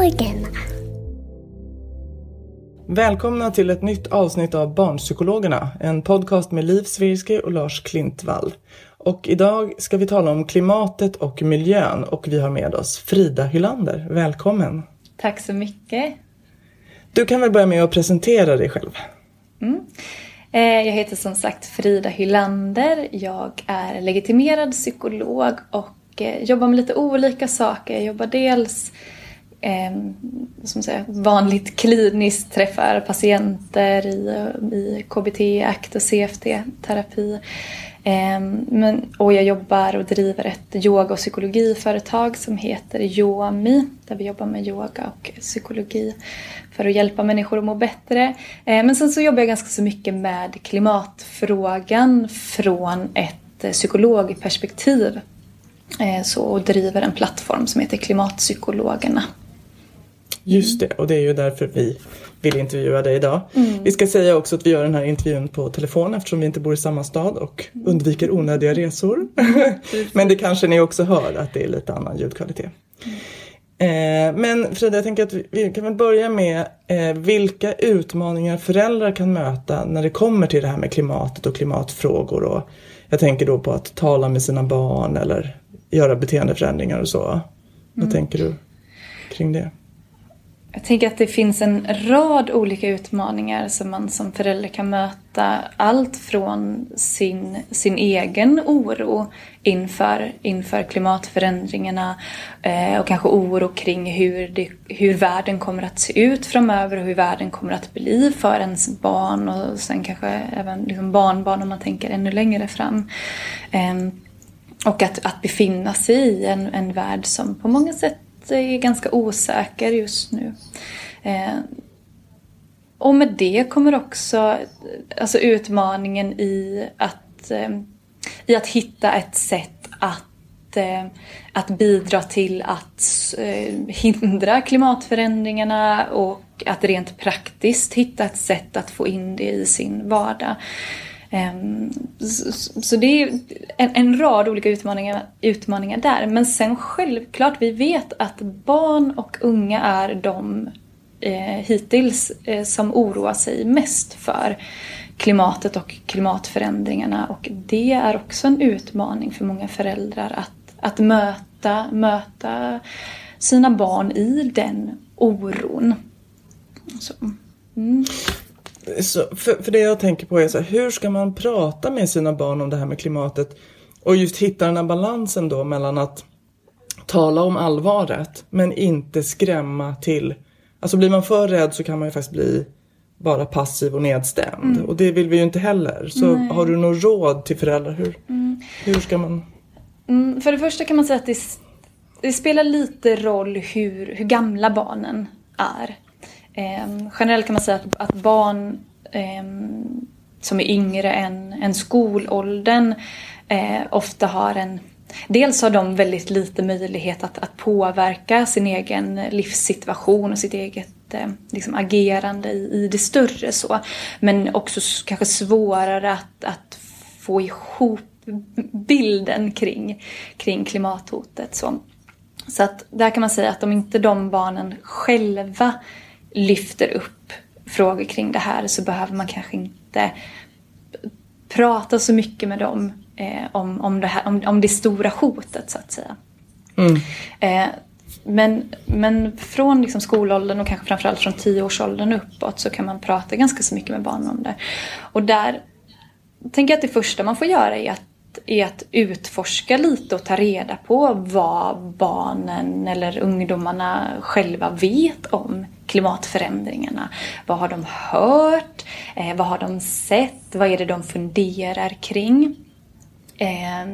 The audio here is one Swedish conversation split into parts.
Barnpsykologerna. Välkomna till ett nytt avsnitt av Barnpsykologerna, en podcast med Liv Svirsky och Lars Klintvall. Och idag ska vi tala om klimatet och miljön och vi har med oss Frida Hylander. Välkommen! Tack så mycket! Du kan väl börja med att presentera dig själv? Mm. Eh, jag heter som sagt Frida Hylander. Jag är legitimerad psykolog och eh, jobbar med lite olika saker. Jag jobbar dels eh, som säger, vanligt kliniskt, träffar patienter i, i KBT, ACT och CFT-terapi. Eh, men, och jag jobbar och driver ett yoga och psykologiföretag som heter Yomi, där vi jobbar med yoga och psykologi för att hjälpa människor att må bättre. Eh, men sen så jobbar jag ganska så mycket med klimatfrågan från ett eh, psykologperspektiv. Eh, så, och driver en plattform som heter Klimatpsykologerna. Just det, och det är ju därför vi vill intervjua dig idag. Mm. Vi ska säga också att vi gör den här intervjun på telefon eftersom vi inte bor i samma stad och undviker onödiga resor. Men det kanske ni också hör att det är lite annan ljudkvalitet. Eh, men Frida, jag tänker att vi kan väl börja med eh, vilka utmaningar föräldrar kan möta när det kommer till det här med klimatet och klimatfrågor. Och jag tänker då på att tala med sina barn eller göra beteendeförändringar och så. Vad tänker du kring det? Jag tänker att det finns en rad olika utmaningar som man som förälder kan möta. Allt från sin, sin egen oro inför, inför klimatförändringarna eh, och kanske oro kring hur, det, hur världen kommer att se ut framöver och hur världen kommer att bli för ens barn och sen kanske även liksom barnbarn om man tänker ännu längre fram. Eh, och att, att befinna sig i en, en värld som på många sätt är ganska osäker just nu. Eh, och med det kommer också alltså utmaningen i att, eh, i att hitta ett sätt att, eh, att bidra till att eh, hindra klimatförändringarna och att rent praktiskt hitta ett sätt att få in det i sin vardag. Ehm, så det är en, rad olika utmaningar, utmaningar där. Men sen självklart, vi vet att barn och unga är de eh, hittills eh, som oroar sig mest för klimatet och klimatförändringarna. Och det är också en utmaning för många föräldrar att, att möta, möta sina barn i den oron. Så, mm. Så, för, för det jag tänker på är så här, hur ska man prata med sina barn om det här med klimatet? Och just hitta den här balansen då mellan att tala om allvaret men inte skrämma till. Alltså blir man för rädd så kan man ju faktiskt bli bara passiv och nedstämd. Mm. Och det vill vi ju inte heller. Så Nej. har du något råd till föräldrar? Hur, mm. hur ska man? Mm, för det första kan man säga att det, det spelar lite roll hur, hur gamla barnen är. Eh, generellt kan man säga att, att barn eh, som är yngre än, än skolåldern eh, ofta har en Dels har de väldigt lite möjlighet att, att påverka sin egen livssituation och sitt eget eh, liksom, agerande i, i det större så. Men också kanske svårare att, att få ihop bilden kring, kring klimathotet. Så. så att där kan man säga att om inte de barnen själva lyfter upp frågor kring det här så behöver man kanske inte prata så mycket med dem eh, om, om, det här, om, om det stora hotet så att säga. Mm. Eh, men, men från liksom skolåldern och kanske framförallt från tioårsåldern uppåt så kan man prata ganska så mycket med barn om det. Och där tänker jag att det första man får göra är att är att utforska lite och ta reda på vad barnen eller ungdomarna själva vet om klimatförändringarna. Vad har de hört? Eh, vad har de sett? Vad är det de funderar kring? Eh,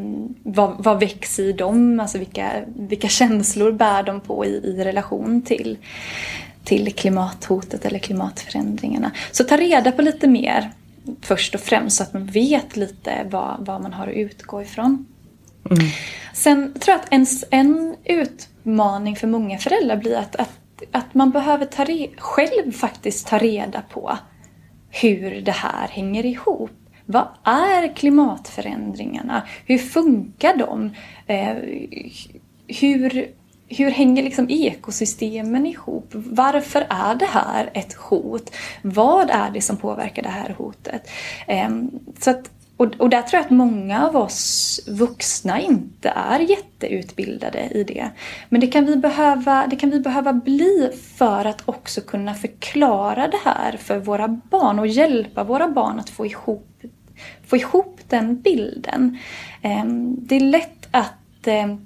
vad, vad växer i dem? Alltså vilka, vilka känslor bär de på i, i relation till, till klimathotet eller klimatförändringarna? Så ta reda på lite mer först och främst så att man vet lite vad, vad man har att utgå ifrån. Mm. Sen tror jag att en, en utmaning för många föräldrar blir att, att, att man behöver ta re, själv faktiskt ta reda på hur det här hänger ihop. Vad är klimatförändringarna? Hur funkar de? Eh, hur, hur hänger liksom ekosystemen ihop? Varför är det här ett hot? Vad är det som påverkar det här hotet? Ehm, så att, och, och där tror jag att många av oss vuxna inte är jätteutbildade i det. Men det kan, vi behöva, det kan vi behöva bli för att också kunna förklara det här för våra barn och hjälpa våra barn att få ihop, få ihop den bilden. Ehm, det är lätt att ehm,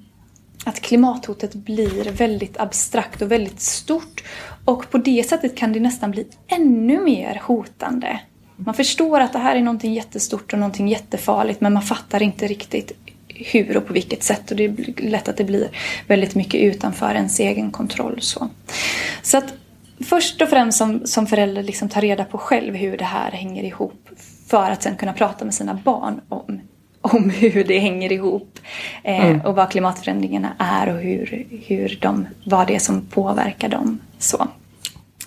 att klimathotet blir väldigt abstrakt och väldigt stort. Och på det sättet kan det nästan bli ännu mer hotande. Man förstår att det här är någonting jättestort och någonting jättefarligt men man fattar inte riktigt hur och på vilket sätt och det är lätt att det blir väldigt mycket utanför ens egen kontroll. Så, så att först och främst som, som förälder liksom ta reda på själv hur det här hänger ihop för att sen kunna prata med sina barn om om hur det hänger ihop eh, mm. och vad klimatförändringarna är och hur, hur de, vad det är som påverkar dem. Så.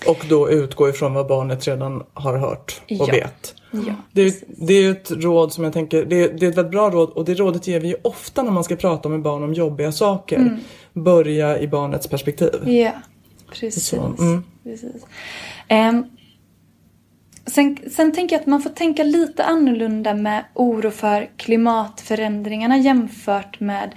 Och då utgå ifrån vad barnet redan har hört och ja. vet. Ja, det, det är ett råd som jag tänker, det, det, är ett väldigt bra råd och det rådet ger vi ju ofta när man ska prata med barn om jobbiga saker. Mm. Börja i barnets perspektiv. Ja, precis. Så, mm. precis. Um, Sen, sen tänker jag att man får tänka lite annorlunda med oro för klimatförändringarna jämfört med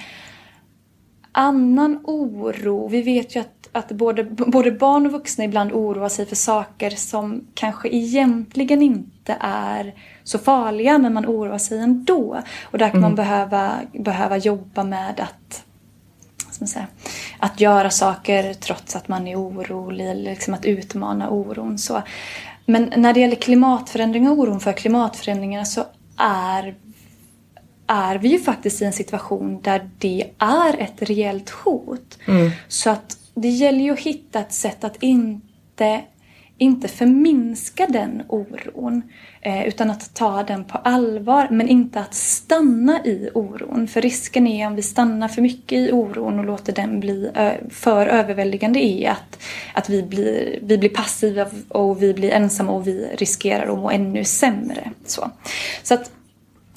annan oro. Vi vet ju att, att både, både barn och vuxna ibland oroar sig för saker som kanske egentligen inte är så farliga men man oroar sig ändå. Och där kan mm. man behöva, behöva jobba med att Säga, att göra saker trots att man är orolig, liksom att utmana oron. Så men när det gäller klimatförändringar och oron för klimatförändringarna så är, är vi ju faktiskt i en situation där det är ett reellt hot. Mm. Så att det gäller ju att hitta ett sätt att inte inte förminska den oron eh, utan att ta den på allvar men inte att stanna i oron. För risken är om vi stannar för mycket i oron och låter den bli för överväldigande är att, att vi, blir, vi blir passiva och vi blir ensamma och vi riskerar att må ännu sämre. Så, så att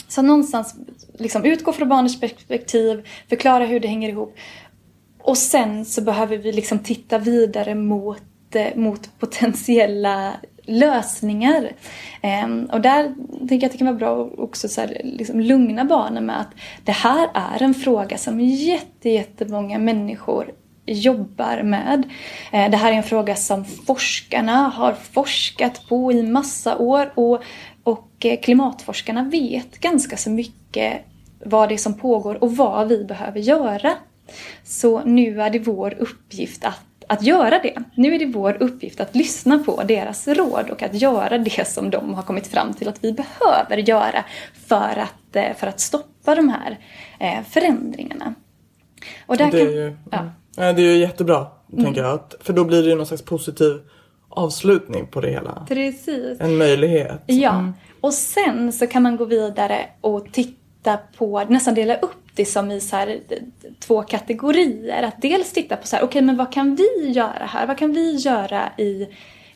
så någonstans liksom utgå från barnets perspektiv, förklara hur det hänger ihop och sen så behöver vi liksom titta vidare mot mot potentiella lösningar. Ehm, och där tycker jag att det kan vara bra att också så här, liksom lugna barnen med att det här är en fråga som jätte, jättemånga människor jobbar med. Ehm, det här är en fråga som forskarna har forskat på i massa år och, och eh, klimatforskarna vet ganska så mycket vad det är som pågår och vad vi behöver göra. Så nu är det vår uppgift att att göra det. Nu är det vår uppgift att lyssna på deras råd och att göra det som de har kommit fram till att vi behöver göra för att, eh, för att stoppa de här eh, förändringargarna. Och där det, är ju, ja. det är ju jättebra, mm. tänker jag. För då blir det ju någon slags positiv avslutning på det hela. Precis. En möjlighet. Ja, mm. och sen så kan man gå vidare och titta på, nästan dela upp det som i så här, två kategorier. Att dels titta på så här, okej okay, men vad kan vi göra här? Vad kan vi göra i,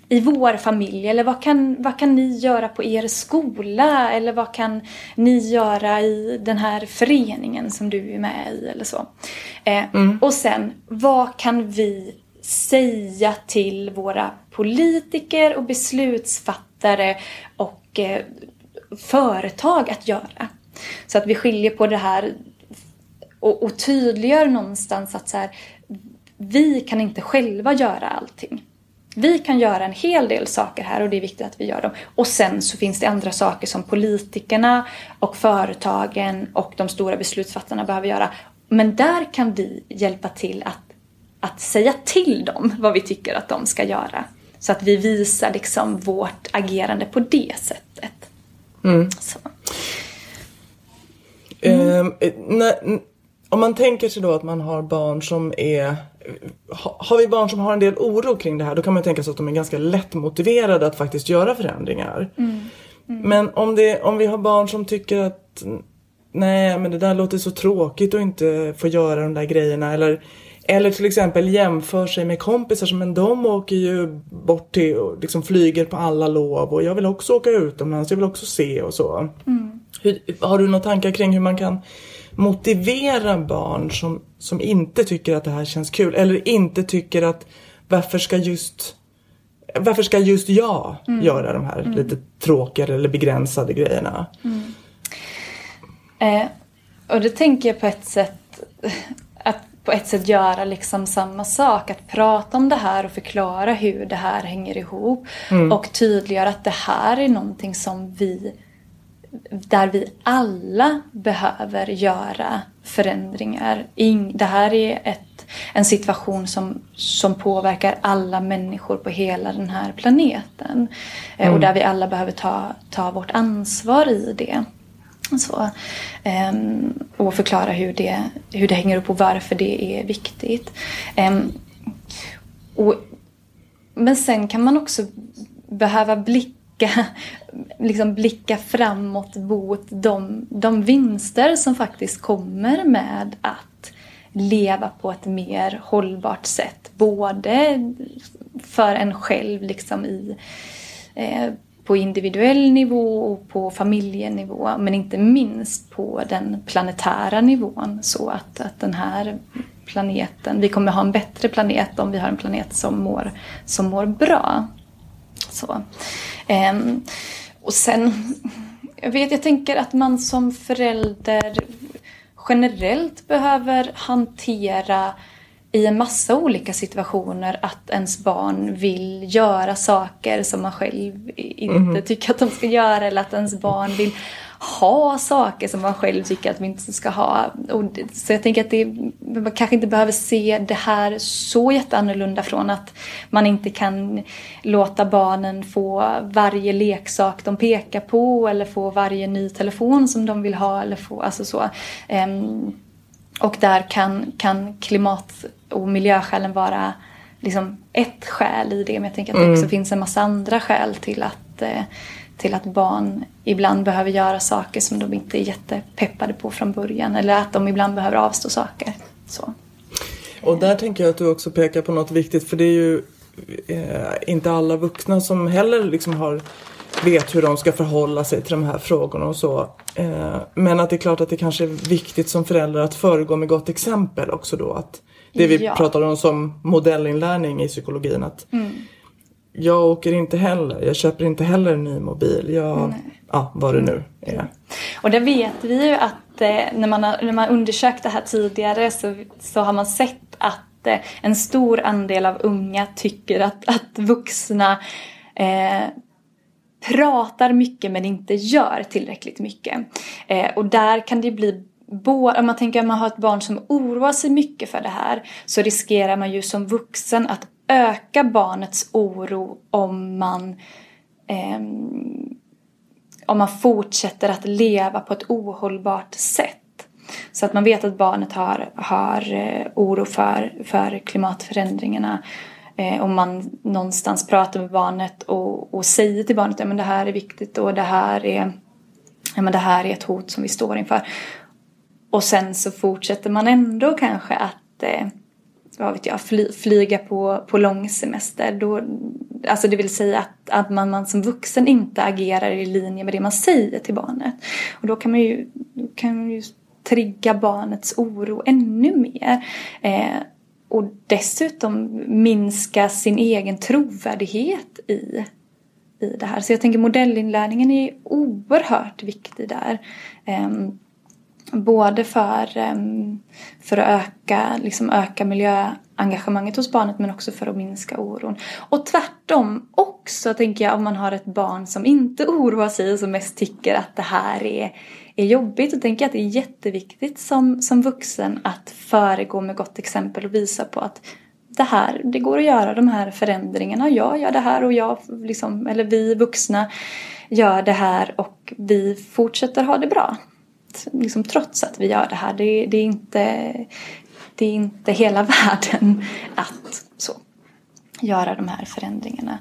i vår familj? Eller vad kan, vad kan ni göra på er skola? Eller vad kan ni göra i den här föreningen som du är med i? Eller så. Eh, mm. Och sen, vad kan vi säga till våra politiker och beslutsfattare och eh, företag att göra? Så att vi skiljer på det här och, och tydliggör någonstans att så här, vi kan inte själva göra allting. Vi kan göra en hel del saker här och det är viktigt att vi gör dem. Och sen så finns det andra saker som politikerna och företagen och de stora beslutsfattarna behöver göra. Men där kan vi hjälpa till att, att säga till dem vad vi tycker att de ska göra. Så att vi visar liksom vårt agerande på det sättet. Mm. Mm. Eh, när, om man tänker sig då att man har barn som är har vi barn som har en del oro kring det här då kan man tänka sig att de är ganska lättmotiverade att faktiskt göra förändringar. Mm. Mm. Men om, det, om vi har barn som tycker att nej men det där låter så tråkigt att inte få göra de där grejerna eller eller till exempel jämför sig med kompisar som men de åker ju bort till och liksom flyger på alla lov och jag vill också åka utomlands, jag vill också se och så. Mm. Hur, har du några tankar kring hur man kan motivera barn som, som inte tycker att det här känns kul eller inte tycker att varför ska just varför ska just jag mm. göra de här mm. lite tråkigare eller begränsade grejerna? Mm. Eh, och det tänker jag på ett sätt på ett sätt göra liksom samma sak. Att prata om det här och förklara hur det här hänger ihop. Mm. Och tydliggöra att det här är någonting som vi där vi alla behöver göra förändringar. Det här är ett, en situation som, som påverkar alla människor på hela den här planeten. Eh, mm. Och där vi alla behöver ta, ta vårt ansvar i det. Så, ehm, och förklara hur det, hur det hänger upp och varför det är viktigt. Ehm, och, men sen kan man också behöva blicka blicka, liksom blicka framåt mot de, de vinster som faktiskt kommer med att leva på ett mer hållbart sätt. Både för en själv liksom i, eh, på individuell nivå och på familjenivå men inte minst på den planetära nivån så att, att den här planeten, vi kommer ha en bättre planet om vi har en planet som mår, som mår bra. Så. Um, och sen, jag vet, jag tänker att man som förälder generellt behöver hantera i en massa olika situationer att ens barn vill göra saker som man själv inte mm. tycker att de ska göra eller att ens barn vill ha saker som man själv tycker att vi inte ska ha. Och, så jag tänker att det, man kanske inte behöver se det här så jätteannorlunda från att man inte kan låta barnen få varje leksak de pekar på eller få varje ny telefon som de vill ha eller få, alltså så. Um, och där kan, kan klimat och miljöskälen vara liksom ett skäl i det. Men jag tänker att det också mm. finns en massa andra skäl till att eh, till att barn ibland behöver göra saker som de inte är jättepeppade på från början. Eller att de ibland behöver avstå saker. Så. Och där tänker jag att du också pekar på något viktigt för det är ju eh, inte alla vuxna som heller liksom har vet hur de ska förhålla sig till de här frågorna och så. Eh, men att det är klart att det kanske är viktigt som förälder att föregå med gott exempel också då. Att det vi ja. pratar om som modellinlärning i psykologin. Att mm jag åker inte heller, jag köper inte heller en ny mobil. Jag, ja, vad det nu är. Och det vet vi ju att eh, när, man har, när man undersökt det här tidigare så, så har man sett att eh, en stor andel av unga tycker att, att vuxna eh, pratar mycket men inte gör tillräckligt mycket. Eh, och där kan det bli om man tänker att man har ett barn som oroar sig mycket för det här så riskerar man ju som vuxen att öka barnets oro om man eh, om man fortsätter att leva på ett ohållbart sätt. Så att man vet att barnet har, har eh, oro för, för klimatförändringarna. Eh, om man någonstans pratar med barnet och, och säger till barnet att ja, det här är viktigt och det här är, ja, det här är ett hot som vi står inför. Och sen så fortsätter man ändå kanske att eh, vad vet jag, fly, flyga på, på långsemester. Då, alltså det vill säga att, att man, man som vuxen inte agerar i linje med det man säger till barnet. Och då kan man ju, kan man ju trigga barnets oro ännu mer. Eh, och dessutom minska sin egen trovärdighet i, i det här. Så jag tänker modellinlärningen är oerhört viktig där. Eh, både för, för att öka, liksom öka miljöengagemanget hos barnet men också för att minska oron. Och tvärtom också tänker jag om man har ett barn som inte oroar sig och som mest tycker att det här är är jobbigt Då tänker jag att det är jätteviktigt som, som vuxen att föregå med gott exempel och visa på att det här, det går att göra de här förändringarna. Jag gör det här och jag, liksom, eller vi vuxna gör det här och vi fortsätter ha det bra. Liksom, trots att vi gör det här. Det, det, är, inte, det är inte hela världen att så, göra de här förändringarna.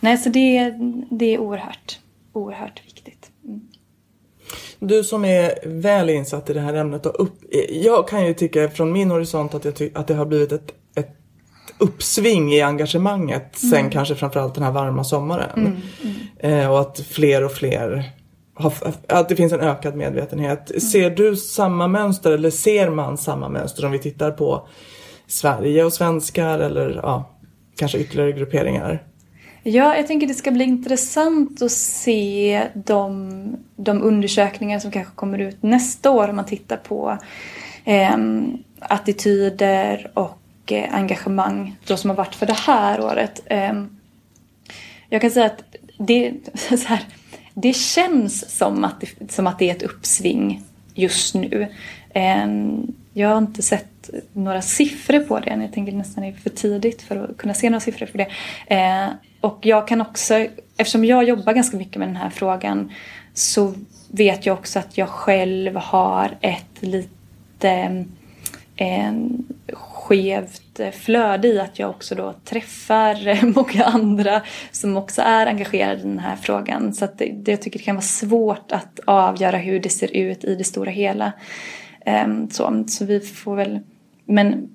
Nej, så det, det är oerhört, oerhört viktigt. Mm. Du som är väl insatt i det här ämnet och upp, jag kan ju tycka från min horisont att, jag ty, att det har blivit ett, ett uppsving i engagemanget mm. sen kanske framförallt den här varma sommaren. Mm, mm. Eh, och att fler och fler att det finns en ökad medvetenhet. Mm. Ser du samma mönster eller ser man samma mönster om vi tittar på Sverige och svenskar eller ja, kanske ytterligare grupperingar? Ja, jag tänker det ska bli intressant att se de, de undersökningar som kanske kommer ut nästa år om man tittar på eh, attityder och eh, engagemang då som har varit för det här året. Eh, jag kan säga att det, så här, det känns som att det, som att det är ett uppsving just nu. Ehm, jag har inte sett några siffror på det än. Jag tänker nästan det är för tidigt för att kunna se några siffror för det. Ehm, och jag kan också, eftersom jag jobbar ganska mycket med den här frågan så vet jag också att jag själv har ett lite eh, skevt Eh, flöde i att jag också då träffar eh, många andra som också är engagerade i den här frågan. Så att det, det, jag tycker det kan vara svårt att avgöra hur det ser ut i det stora hela. Ehm, så, så vi får väl, men,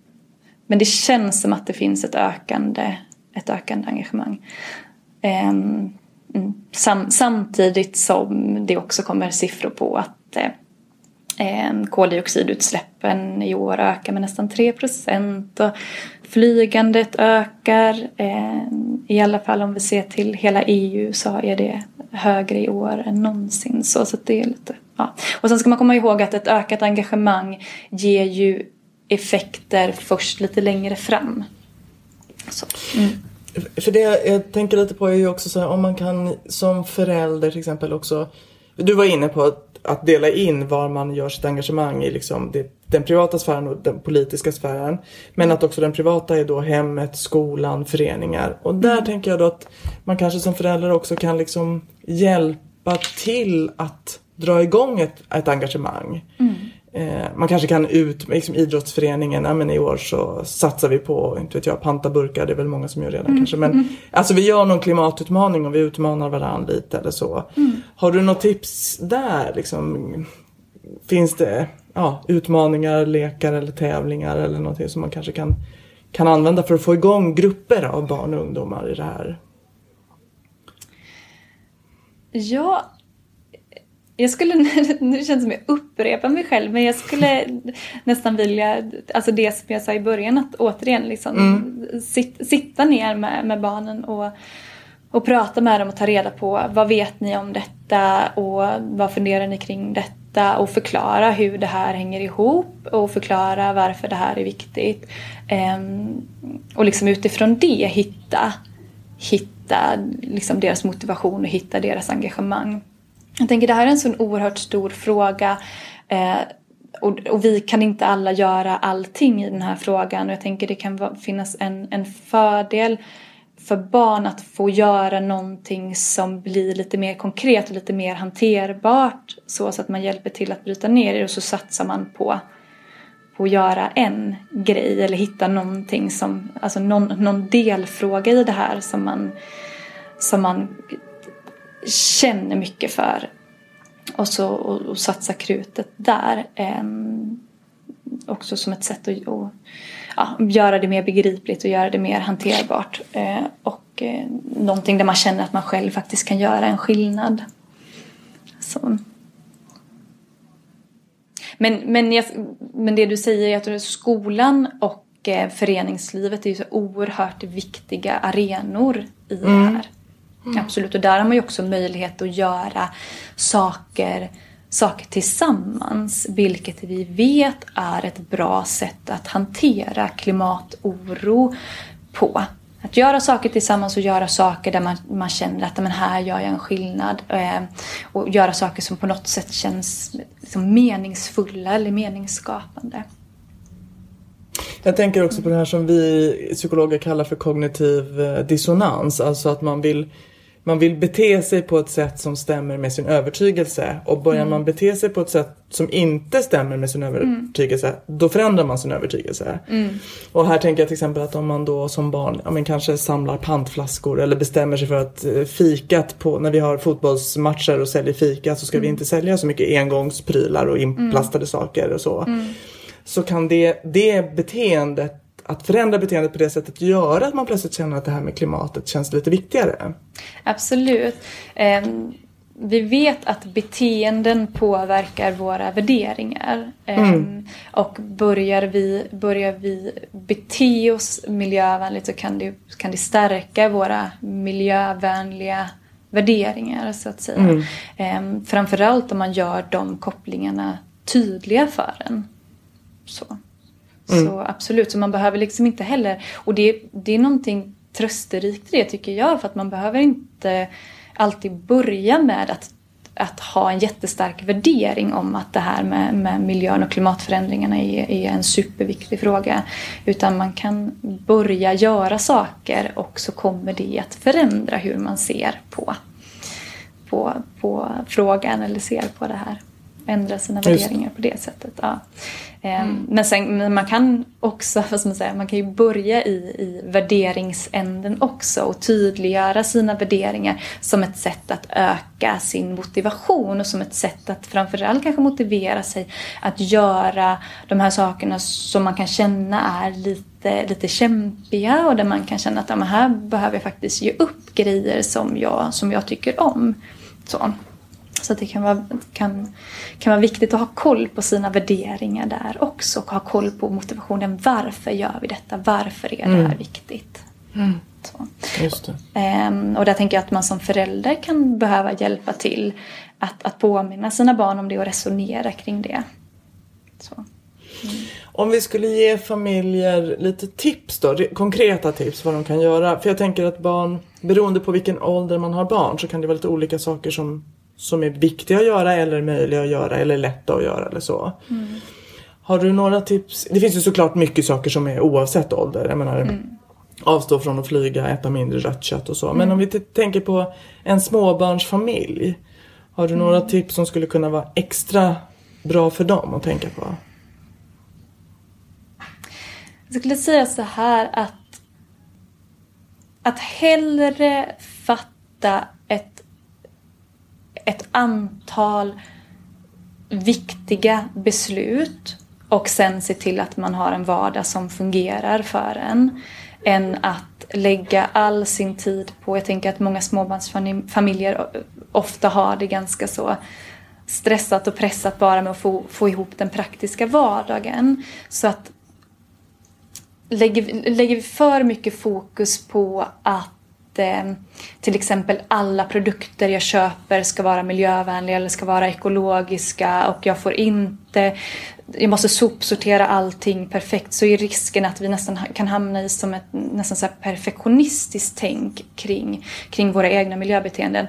men det känns som att det finns ett ökande ett ökande engagemang. Ehm, mm, sam, samtidigt som det också kommer siffror på att eh, Eh, koldioxidutsläppen i år ökar med nästan 3 procent och flygandet ökar. Eh, I alla fall om vi ser till hela EU så är det högre i år än någonsin. Så, så det är lite, ja. Och sen ska man komma ihåg att ett ökat engagemang ger ju effekter först lite längre fram. Så, mm. För det jag tänker lite på är ju också så här, om man kan som förälder till exempel också. Du var inne på att, att dela in var man gör sitt engagemang i liksom det, den privata sfären och den politiska sfären. Men att också den privata är då hemmet, skolan, föreningar. Och där mm. tänker jag då att man kanske som förälder också kan liksom hjälpa till att dra igång ett, ett engagemang. Mm. Eh, man kanske kan ut, liksom idrottsföreningen, ja, men i år så satsar vi på, inte vet jag, pantaburkar, det är väl många som gör redan mm. kanske. Men mm. alltså vi gör någon klimatutmaning och vi utmanar varandra lite eller så. Mm. Har du något tips där? Liksom, finns det ja, utmaningar, lekar eller tävlingar eller någonting som man kanske kan, kan använda för att få igång grupper av barn och ungdomar i det här? Ja, jag skulle, nu känns det som jag upprepar mig själv, men jag skulle nästan vilja, alltså det som jag sa i början, att återigen liksom mm. sit, sitta ner med, med barnen och, och prata med dem och ta reda på vad vet ni om detta och vad funderar ni kring detta och förklara hur det här hänger ihop och förklara varför det här är viktigt. Um, och liksom utifrån det hitta, hitta liksom deras motivation och hitta deras engagemang. Jag tänker det här är en sån oerhört stor fråga eh, och, och, vi kan inte alla göra allting i den här frågan. Och jag tänker det kan finnas en, en fördel för barn att få göra någonting som blir lite mer konkret och lite mer hanterbart så, så att man hjälper till att bryta ner det och så satsar man på, på att göra en grej eller hitta någonting som, alltså någon, någon delfråga i det här som man, som man känner mycket för. Och, så, och, och satsa krutet där. Eh, också som ett sätt att, att, ja, göra det mer begripligt och göra det mer hanterbart. Eh, och eh, någonting där man känner att man själv faktiskt kan göra en skillnad. Så. Men, men, jag, men det du säger är att skolan och eh, föreningslivet är ju så oerhört viktiga arenor i mm. det här. Mm. Absolut, och där har man ju också möjlighet att göra saker, saker tillsammans. Vilket vi vet är ett bra sätt att hantera klimatoro på. Att göra saker tillsammans och göra saker där man, man känner att men här gör jag en skillnad. Eh, och göra saker som på något sätt känns liksom meningsfulla eller meningsskapande. Jag tänker också på det här som vi psykologer kallar för kognitiv eh, dissonans. Alltså att man vill man vill bete sig på ett sätt som stämmer med sin övertygelse och börjar mm. man bete sig på ett sätt som inte stämmer med sin övertygelse mm. då förändrar man sin övertygelse. Mm. Och här tänker jag till exempel att om man då som barn ja, men kanske samlar pantflaskor eller bestämmer sig för att eh, fikat på, när vi har fotbollsmatcher och säljer fika så ska vi mm. inte sälja så mycket engångsprylar och inplastade mm. saker och så. Mm. Så kan det, det beteendet att förändra beteendet på det sättet göra att man plötsligt känner att det här med klimatet känns lite viktigare? Absolut. Um, vi vet att beteenden påverkar våra värderingar. Um, mm. Och börjar vi, börjar vi bete oss miljövänligt så kan det, kan det stärka våra miljövänliga värderingar så att säga. Mm. Um, framförallt om man gör de kopplingarna tydliga för en. Så. Mm. Så absolut, så man behöver liksom inte heller... Och det, det är någonting trösterikt i det tycker jag. För att man behöver inte alltid börja med att, att ha en jättestark värdering om att det här med, med miljön och klimatförändringarna är, är en superviktig fråga. Utan man kan börja göra saker och så kommer det att förändra hur man ser på, på, på frågan eller ser på det här ändra sina värderingar på det sättet. Ja. Ehm, mm. Men sen, men man kan också, vad ska man säga, man kan ju börja i, i värderingsänden också och tydliggöra sina värderingar som ett sätt att öka sin motivation och som ett sätt att framförallt kanske motivera sig att göra de här sakerna som man kan känna är lite, lite kämpiga och där man kan känna att ja, här behöver jag faktiskt ge upp grejer som jag, som jag tycker om. Så. Så det kan vara, kan, kan vara viktigt att ha koll på sina värderingar där också och ha koll på motivationen. Varför gör vi detta? Varför är det här mm. viktigt? Mm. Ehm, och där tänker jag att man som förälder kan behöva hjälpa till att, att påminna sina barn om det och resonera kring det. Så. Mm. Om vi skulle ge familjer lite tips då, konkreta tips vad de kan göra. För jag tänker att barn, beroende på vilken ålder man har barn så kan det vara lite olika saker som som är viktiga att göra eller möjliga att göra eller lätta att göra eller så. Mm. Har du några tips? Det finns ju såklart mycket saker som är oavsett ålder. Jag menar, mm. avstå från att flyga, äta mindre rött kött och så. Mm. Men om vi tänker på en småbarnsfamilj. Har du några mm. tips som skulle kunna vara extra bra för dem att tänka på? Jag skulle säga så här att att hellre fatta ett ett antal viktiga beslut och sen se till att man har en vardag som fungerar för en. Än att lägga all sin tid på, jag tänker att många småbarnsfamiljer ofta har det ganska så stressat och pressat bara med att få, få ihop den praktiska vardagen. Så att lägger, lägger vi för mycket fokus på att eh, till exempel alla produkter jag köper ska vara miljövänliga eller ska vara ekologiska och jag får inte jag måste sopsortera allting perfekt så är risken att vi nästan kan hamna i som ett nästan så perfektionistiskt tänk kring, kring våra egna miljöbeteenden.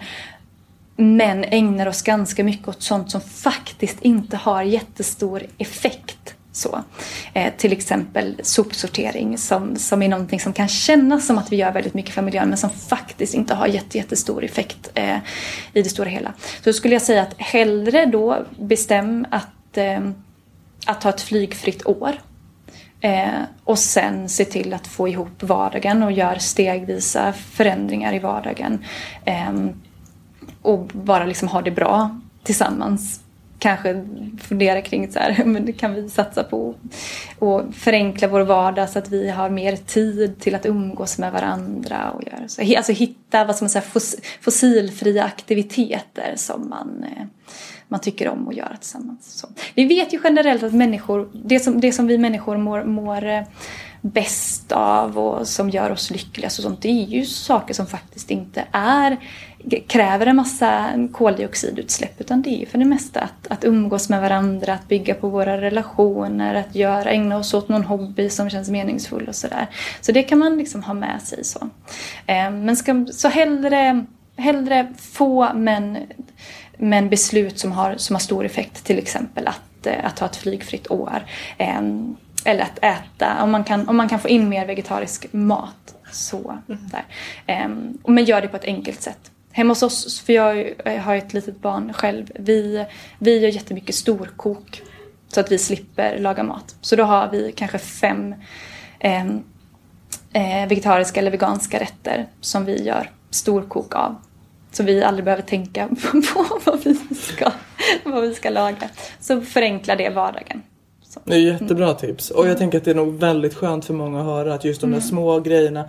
Men ägnar oss ganska mycket åt sånt som faktiskt inte har jättestor effekt så. Eh, till exempel sopsortering som, som är någonting som kan kännas som att vi gör väldigt mycket för miljön men som faktiskt inte har jätte, jättestor effekt eh, i det stora hela. Så då skulle jag säga att hellre då bestäm att, eh, att ha ett flygfritt år eh, och sen se till att få ihop vardagen och gör stegvisa förändringar i vardagen. Eh, och bara liksom ha det bra tillsammans kanske fundera kring så här, men det kan vi satsa på och förenkla vår vardag så att vi har mer tid till att umgås med varandra och göra så. Alltså hitta vad som säga, fossilfria aktiviteter som man, eh, man tycker om att göra tillsammans. Så. Vi vet ju generellt att människor, det som, det som vi människor mår, mår eh, bäst av och som gör oss lyckliga och sånt, det är ju saker som faktiskt inte är kräver en massa koldioxidutsläpp utan det är ju för det mesta att, att umgås med varandra, att bygga på våra relationer, att göra, ägna oss åt någon hobby som känns meningsfull och sådär. Så det kan man liksom ha med sig så. Eh, men ska, så hellre, hellre få men, men beslut som har, som har stor effekt, till exempel att, eh, att ha ett flygfritt år. Eh, eller att äta, om man kan, om man kan få in mer vegetarisk mat. Så, mm. där. men gör det på ett enkelt sätt. Hemma hos oss, för jag har ett litet barn själv, vi, vi gör jättemycket storkok. Så att vi slipper laga mat. Så då har vi kanske fem eh, eh, vegetariska eller veganska rätter som vi gör storkok av. Så vi aldrig behöver tänka på vad vi ska, vad vi ska laga. Så förenklar det vardagen. Så. Det är jättebra tips. Och jag tänker att det är nog väldigt skönt för många att höra att just de där mm. små grejerna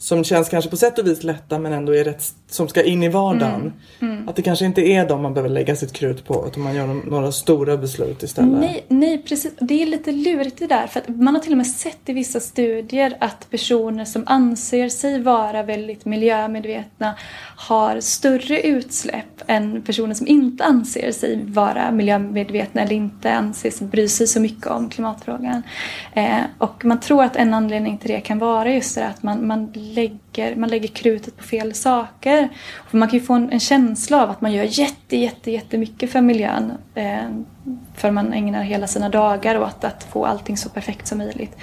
som känns kanske på sätt och vis lätta men ändå är rätt, som ska in i vardagen. Mm. Mm. Att det kanske inte är de man behöver lägga sitt krut på utan man gör några stora beslut istället. Nej, nej precis. Det är lite lurigt det där för att man har till och med sett i vissa studier att personer som anser sig vara väldigt miljömedvetna har större utsläpp än personer som inte anser sig vara miljömedvetna eller inte anser sig bry sig så mycket om klimatfrågan. Eh, och man tror att en anledning till det kan vara just det att man, man lägger, man lägger krutet på fel saker. För man kan ju få en, en känsla av att man gör jätte, jätte, jättemycket för miljön. Eh, för man ägnar hela sina dagar åt att få allting så perfekt som möjligt.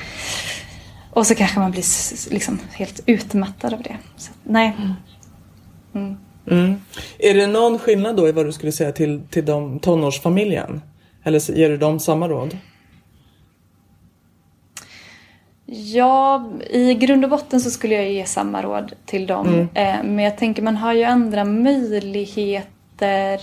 Och så kanske man blir liksom helt utmattad av det. Så, nej. Mm. Mm. Mm. Är det någon skillnad då i vad du skulle säga till, till de tonårsfamiljen? Eller ger du dem samma råd? Ja, i grund och botten så skulle jag ge samma råd till dem. Mm. Eh, men jag tänker man har ju andra möjligheter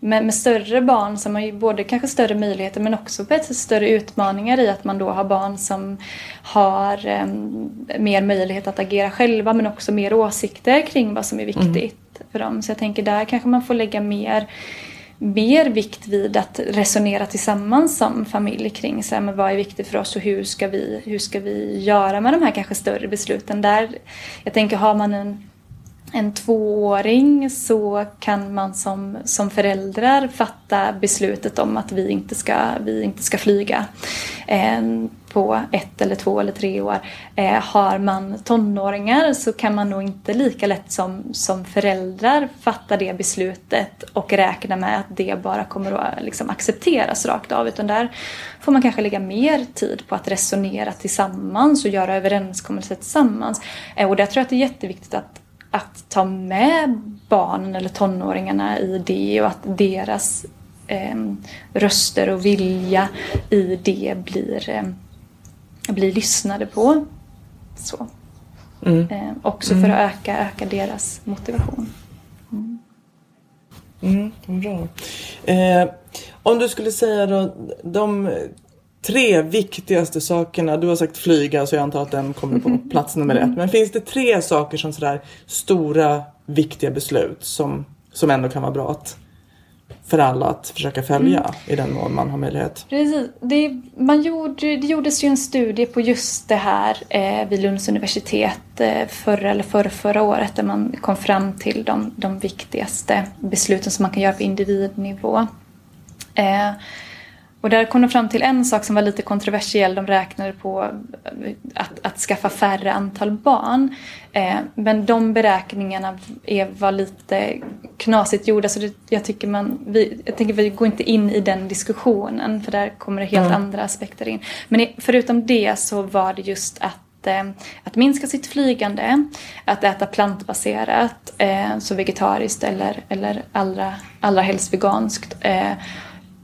med, med, större barn som har ju både kanske större möjligheter men också på ett större utmaningar i att man då har barn som har um, mer möjlighet att agera själva men också mer åsikter kring vad som är viktigt mm. för dem. Så jag tänker där kanske man får lägga mer mer vikt vid att resonera tillsammans som familj kring så här, men vad är viktigt för oss och hur ska, vi, hur ska vi göra med de här kanske större besluten. Där, jag tänker har man en en tvååring så kan man som, som föräldrar fatta beslutet om att vi inte ska, vi inte ska flyga eh, på ett eller två eller tre år. Eh, har man tonåringar så kan man nog inte lika lätt som, som föräldrar fatta det beslutet och räkna med att det bara kommer att liksom, accepteras rakt av. Utan där får man kanske lägga mer tid på att resonera tillsammans och göra överenskommelser tillsammans. Eh, och där tror jag att det är jätteviktigt att att ta med barnen eller tonåringarna i det och att deras eh, röster och vilja i det blir, eh, blir lyssnade på. Så. Mm. Eh, också för att mm. öka, öka deras motivation. Mm. Mm, bra. Eh, om du skulle säga då de tre viktigaste sakerna? Du har sagt flyga så jag antar att den kommer på plats nummer ett. Men finns det tre saker som sådär stora viktiga beslut som, som ändå kan vara bra att för alla att försöka följa mm. i den mån man har möjlighet. Precis. Det, man gjorde, det gjordes ju en studie på just det här eh, vid Lunds universitet eh, förra eller förra, förra året där man kom fram till de, de viktigaste besluten som man kan göra på individnivå. Eh, och där kom de fram till en sak som var lite kontroversiell. De räknade på att, att skaffa färre antal barn. Eh, men de beräkningarna är, var lite knasigt gjorda så det, jag tycker man, vi, jag tänker vi går inte in i den diskussionen för där kommer det helt mm. andra aspekter in. Men förutom det så var det just att eh, att minska sitt flygande, att äta plantbaserat, eh, så vegetariskt eller, eller allra, allra helst veganskt. Eh,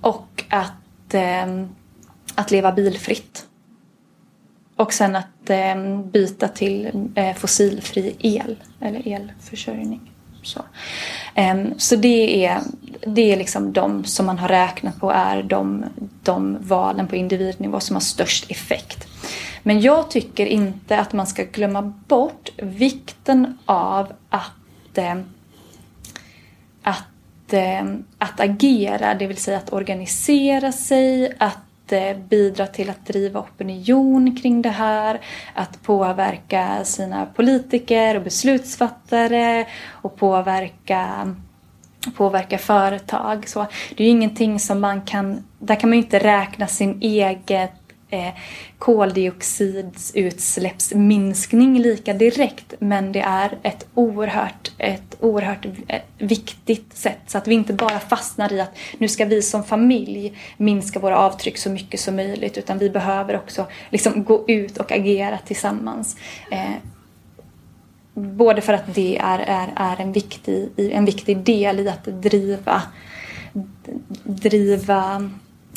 och att, eh, att leva bilfritt. Och sen att eh, byta till eh, fossilfri el eller elförsörjning. Så, ehm, så det är, det är liksom de som man har räknat på är de, de valen på individnivå som har störst effekt. Men jag tycker inte att man ska glömma bort vikten av att, eh, att, Eh, att agera, det vill säga att organisera sig, att eh, bidra till att driva opinion kring det här, att påverka sina politiker och beslutsfattare och påverka påverka företag. Så det är ju ingenting som man kan, där kan man ju inte räkna sin eget eh, koldioxidutsläppsminskning lika direkt men det är ett oerhört, ett oerhört eh, viktigt sätt så att vi inte bara fastnar i att nu ska vi som familj minska våra avtryck så mycket som möjligt utan vi behöver också liksom gå ut och agera tillsammans. Eh, både för att det är, är, är en, viktig, en viktig del i att driva, driva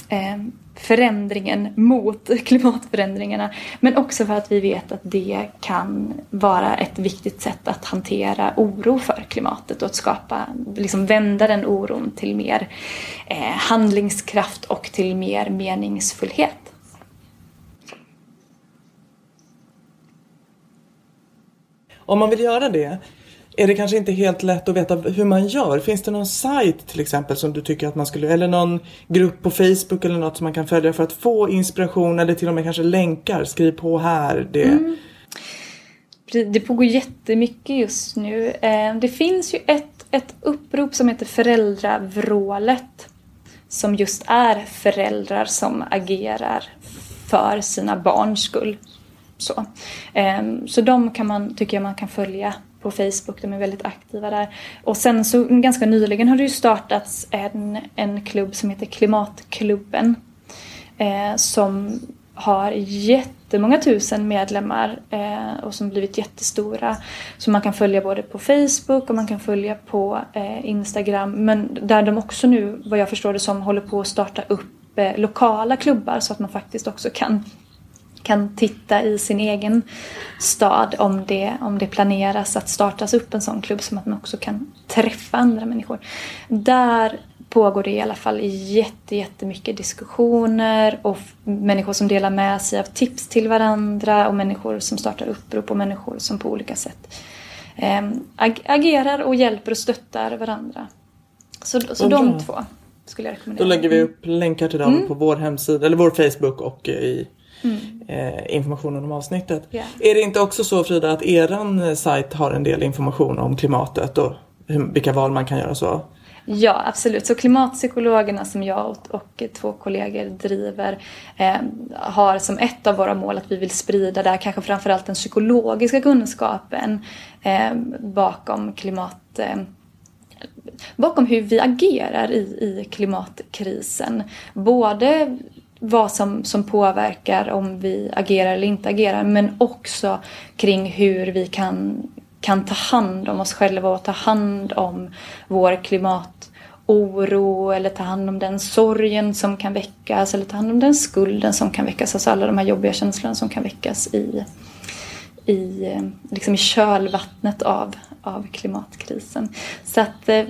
eh, förändringen mot klimatförändringarna. Men också för att vi vet att det kan vara ett viktigt sätt att hantera oro för klimatet och att skapa, liksom vända den oron till mer eh, handlingskraft och till mer meningsfullhet. Om man vill göra det, är det kanske inte helt lätt att veta hur man gör. Finns det någon sajt till exempel som du tycker att man skulle, eller någon grupp på Facebook eller något som man kan följa för att få inspiration eller till och med kanske länkar, skriv på här. Det, mm. det pågår jättemycket just nu. Eh, det finns ju ett, ett upprop som heter Föräldravrålet som just är föräldrar som agerar för sina barns skull. Så, eh, så de kan man, tycker jag man kan följa på Facebook. De är väldigt aktiva där. Och sen så ganska nyligen har det ju startats en, en klubb som heter Klimatklubben. Eh, som har jättemånga tusen medlemmar eh, och som blivit jättestora. Som man kan följa både på Facebook och man kan följa på eh, Instagram. Men där de också nu, vad jag förstår det som, håller på att starta upp eh, lokala klubbar så att man faktiskt också kan kan titta i sin egen stad om det, om det planeras att startas upp en sån klubb som att man också kan träffa andra människor. Där pågår det i alla fall jätte, jättemycket diskussioner och människor som delar med sig av tips till varandra och människor som startar upprop och människor som på olika sätt eh, agerar och hjälper och stöttar varandra. Så, så de två skulle jag rekommendera. Då lägger vi upp länkar till dem mm. på vår hemsida eller vår Facebook och i mm. eh, informationen om avsnittet. Yeah. Är det inte också så Frida att eran eh, sajt har en del information om klimatet och hur, vilka val man kan göra så? Ja, absolut. Så klimatpsykologerna som jag och, och två kollegor driver eh, har som ett av våra mål att vi vill sprida där kanske framförallt den psykologiska kunskapen eh, bakom klimat eh, bakom hur vi agerar i, i klimatkrisen. Både vad som, som påverkar om vi agerar eller inte agerar men också kring hur vi kan, kan ta hand om oss själva och ta hand om vår klimatoro eller ta hand om den sorgen som kan väckas eller ta hand om den skulden som kan väckas. Alltså alla de här jobbiga känslorna som kan väckas i, i, liksom i kölvattnet av, av klimatkrisen. Så att eh,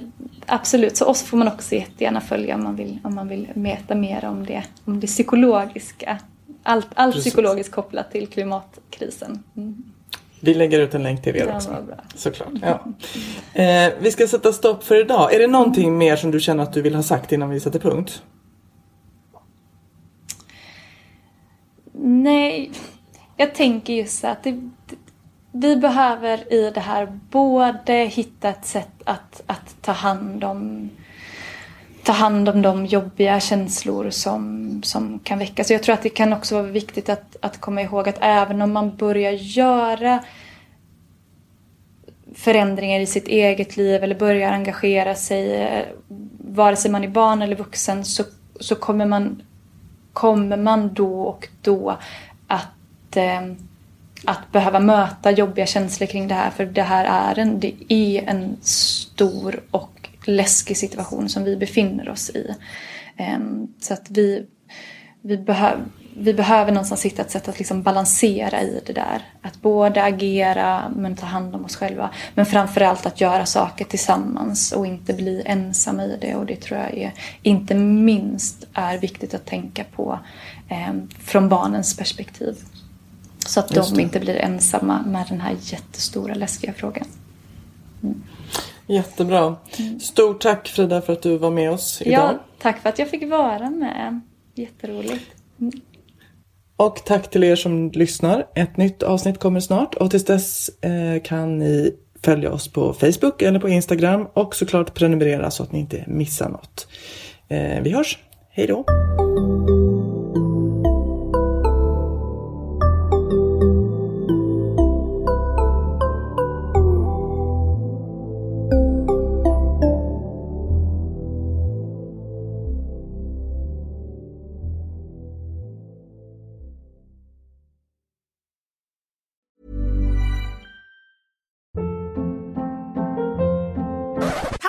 absolut, så oss får man också jättegärna följa om man vill, om man vill veta mer om det, om det psykologiska. Allt, allt psykologiskt kopplat till klimatkrisen. Mm. Vi lägger ut en länk till er också. Såklart. Ja. Eh, vi ska sätta stopp för idag. Är det någonting mer som du känner att du vill ha sagt innan vi sätter punkt? Nej, jag tänker just att det, vi behöver i det här både hitta ett sätt att, att ta hand om ta hand om de jobbiga känslor som, som kan väckas. Jag tror att det kan också vara viktigt att, att komma ihåg att även om man börjar göra förändringar i sitt eget liv eller börjar engagera sig, eh, vare sig man är barn eller vuxen, så, så kommer, man, kommer man då och då att eh, att behöva möta jobbiga känslor kring det här för det här är en, det är en stor och läskig situation som vi befinner oss i. Ehm, så att vi, vi, behöv, vi behöver någonstans hitta ett sätt att liksom balansera i det där. Att både agera men ta hand om oss själva. Men framförallt att göra saker tillsammans och inte bli ensamma i det. Och det tror jag är, inte minst är viktigt att tänka på eh, från barnens perspektiv. Så att de inte blir ensamma med den här jättestora läskiga frågan. Mm. Jättebra. Stort tack Frida för att du var med oss idag. Ja, tack för att jag fick vara med. Jätteroligt. Mm. Och tack till er som lyssnar. Ett nytt avsnitt kommer snart och tills dess eh, kan ni följa oss på Facebook eller på Instagram och såklart prenumerera så att ni inte missar något. Eh, vi hörs. Hej då!